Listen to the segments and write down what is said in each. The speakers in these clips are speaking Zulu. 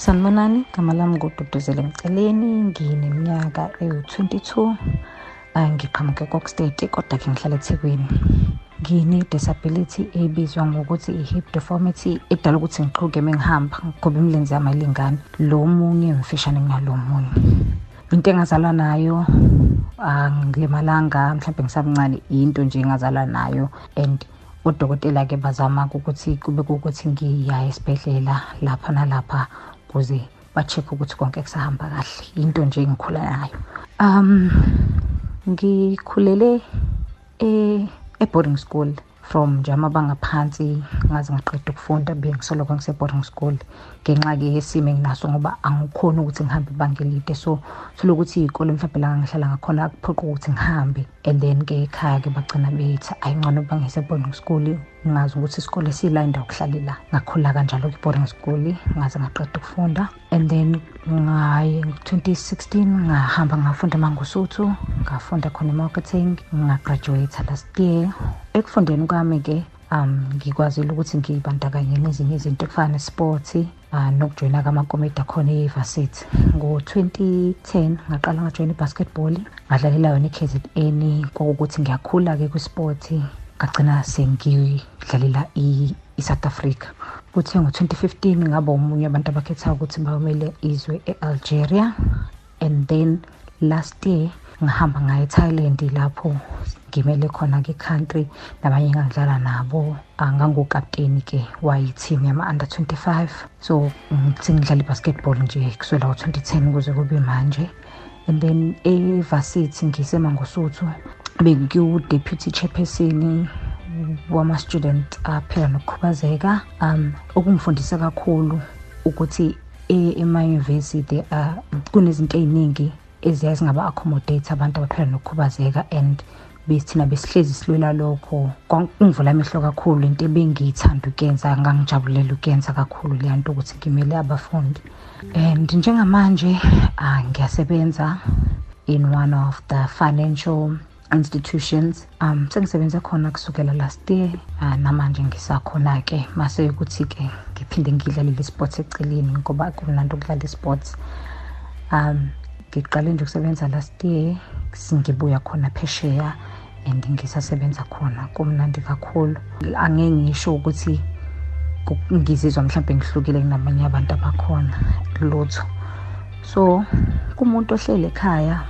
Sanibonani, igama lami ngududuzele Mceleni, ngineminyaka ewu-22. Ngiqhamuke e-Kokstad kodwa-ke ngihlala eThekwini. Ngine-disability ebizwa ngokuthi i-hip deformity edala ukuthi ngiqhuke uma ngihamba ngoba imilenze yami ayilingani. Lo omunye mfishane kunalo omunye. Into engazalwa nayo angilimalanga mhlawumbe ngisamncane into nje engazalwa nayo and odokotela-ke bazama ukuthi kube kuwukuthi ngiya esibhedlela lapha nalapha ukuze ba-check-e ukuthi konke kusahamba kahle. Into nje engikhula nayo. Um ngikhulele e-boarding school from nje amabanga phansi ngaze ngaqeda ukufunda bengisoloko ngise-boarding school ngenxa-ke yesimo enginaso ngoba angikhoni ukuthi ngihambe ibanga elide. So tholukuthi iy'kole mhlawumbe la ngihlala ngakhona kuphoqa ukuthi ngihambe and then-ke ekhaya-ke bagcina bethi ayingcono ukuba ngise-boarding school ngazi ukuthi isikole sila indawo kuhlale la ngakhula kanjalo kwi-boarding school ngaze ngaqeda ukufunda. And then ngaye 2016 ngahamba ngafunda emangosuthu ngafunda khona i-marketing ngagraduate last year. Ekufundeni kwami-ke um ngikwazile ukuthi ngiyibandakanye nezinye izinto ekufana ne-sport uh, nokujoyina kamakomidi akhona e-varsity. Ngo-2010 ngaqala ngajoyina i-basketball ngadlalela yona i-kzn kwakukuthi ngiyakhula-ke kwisport ngagcina sengidlalela i-south africa. Kuthe ngo-2015 ngaba omunye abantu abakhethayo ukuthi bawumele izwe e-algeria. And then last year ngahamba ngaya ethailand lapho ngimele khona-ke country nabanye engangidlala nabo. Ngangukapteni-ke wayi-team yama-under 25 so ngidlala i-basketball nje kusukela ngo-2010 kuze kube manje. And then e-varsity ngisemangosuthu bengiwu-deputy chairperson wama-student aphila nokukhubazeka. Um okungifundise kakhulu ukuthi emayunivesithi uh, kunezinto ey'ningi eziyaye zingaba-accommodate abantu abaphila nokukhubazeka and besithina besihlezi silwela lokho. Kungivula amehlo kakhulu into ebengiyithanda ukuyenza ngangijabulela ukuyenza kakhulu leya nto ukuthi ngimele abafundi. And njengamanje uh, ngiyasebenza in one of the financial institutions. Um sengisebenze khona kusukela last year uh, namanje ngisakhona-ke. Mase ukuthi-ke ngiphinde ngidlalele isports eceleni ngoba kumnandi ukudlala isports. Um ngiqale nje ukusebenza last year singibuya khona phesheya and ngisasebenza khona kumnandi kakhulu. Angeke ngisho ukuthi ngizizwa mhlawumbe ngihlukile kunabanye abantu abakhona lutho. So kumuntu ohlele ekhaya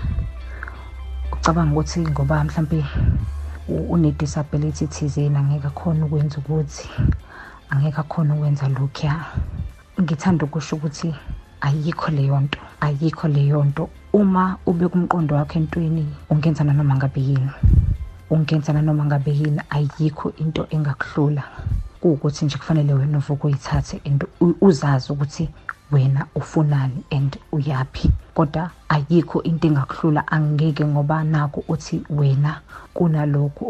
ucabanga ukuthi ngoba mhlawumbe une-disability thizeni angeke akhona ukwenza ukuthi angeke akhona ukwenza lokhuya. Ngithanda ukusho ukuthi ayikho leyo nto ayikho leyo nto. Uma ubeka umqondo wakho entweni ungenza nanoma ngabe yini? Ungenza nanoma ngabe yini? Ayikho into engakuhlula kuwukuthi nje kufanele wena uvuke uyithathe and uzazi ukuthi wena ufunani and uyaphi. Kodwa ayikho into engakuhlula angeke ngoba nakho uthi wena kunalokhu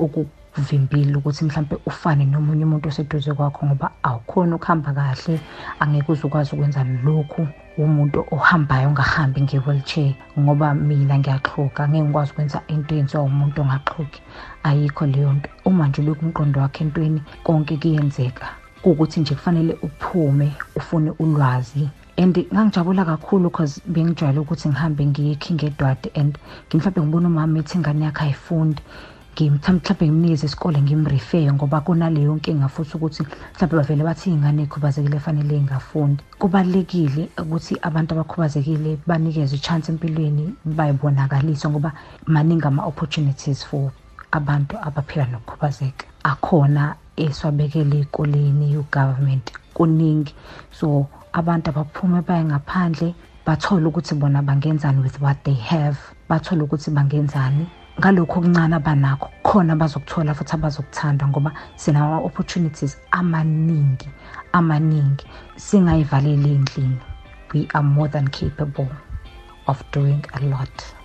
okuvimbile ukuthi mhlambe ufane nomunye umuntu oseduze kwakho ngoba awukhona ukuhamba kahle. Angeke uzukwazi ukwenza lokhu umuntu ohambayo ongahambi nge-wheelchair ngoba mina ngiyaxhuga angeke ngikwazi ukwenza into eyenziwa umuntu ongaxhugi ayikho leyo nto. Uma nje ubeka umqondo wakho entweni konke kuyenzeka. Kuwukuthi nje kufanele uphume ufune ulwazi. And ngangijabula kakhulu because bengijwayele ukuthi ngihambe ngiye eKing Edward and ngimhlawumbe ngibona umama ethi ingane yakhe ayifundi. Mhlawumbe ngimnikeze isikole ngimrifeye ngoba kunaleyo nkinga futhi ukuthi mhlawumbe bavele bathi iy'ngane ey'khubazekile fanele y'ngafundi. Kubalulekile ukuthi abantu abakhubazekile banikezwe i-chance empilweni bayibonakaliswe ngoba maningi ama-opportunities for abantu abaphila nokukhubazeka. Akhona esiwabekele ey'koleni ugovernment kuningi. So abantu abaphume baye ngaphandle bathole ukuthi bona bangenzani with what they have bathole ukuthi bangenzani. Ngalokho okuncane abanakho khona bazokuthola futhi abazokuthanda ngoba sinama-opportunities amaningi amaningi. Singayivaleli endlini. We are more than capable of doing a lot.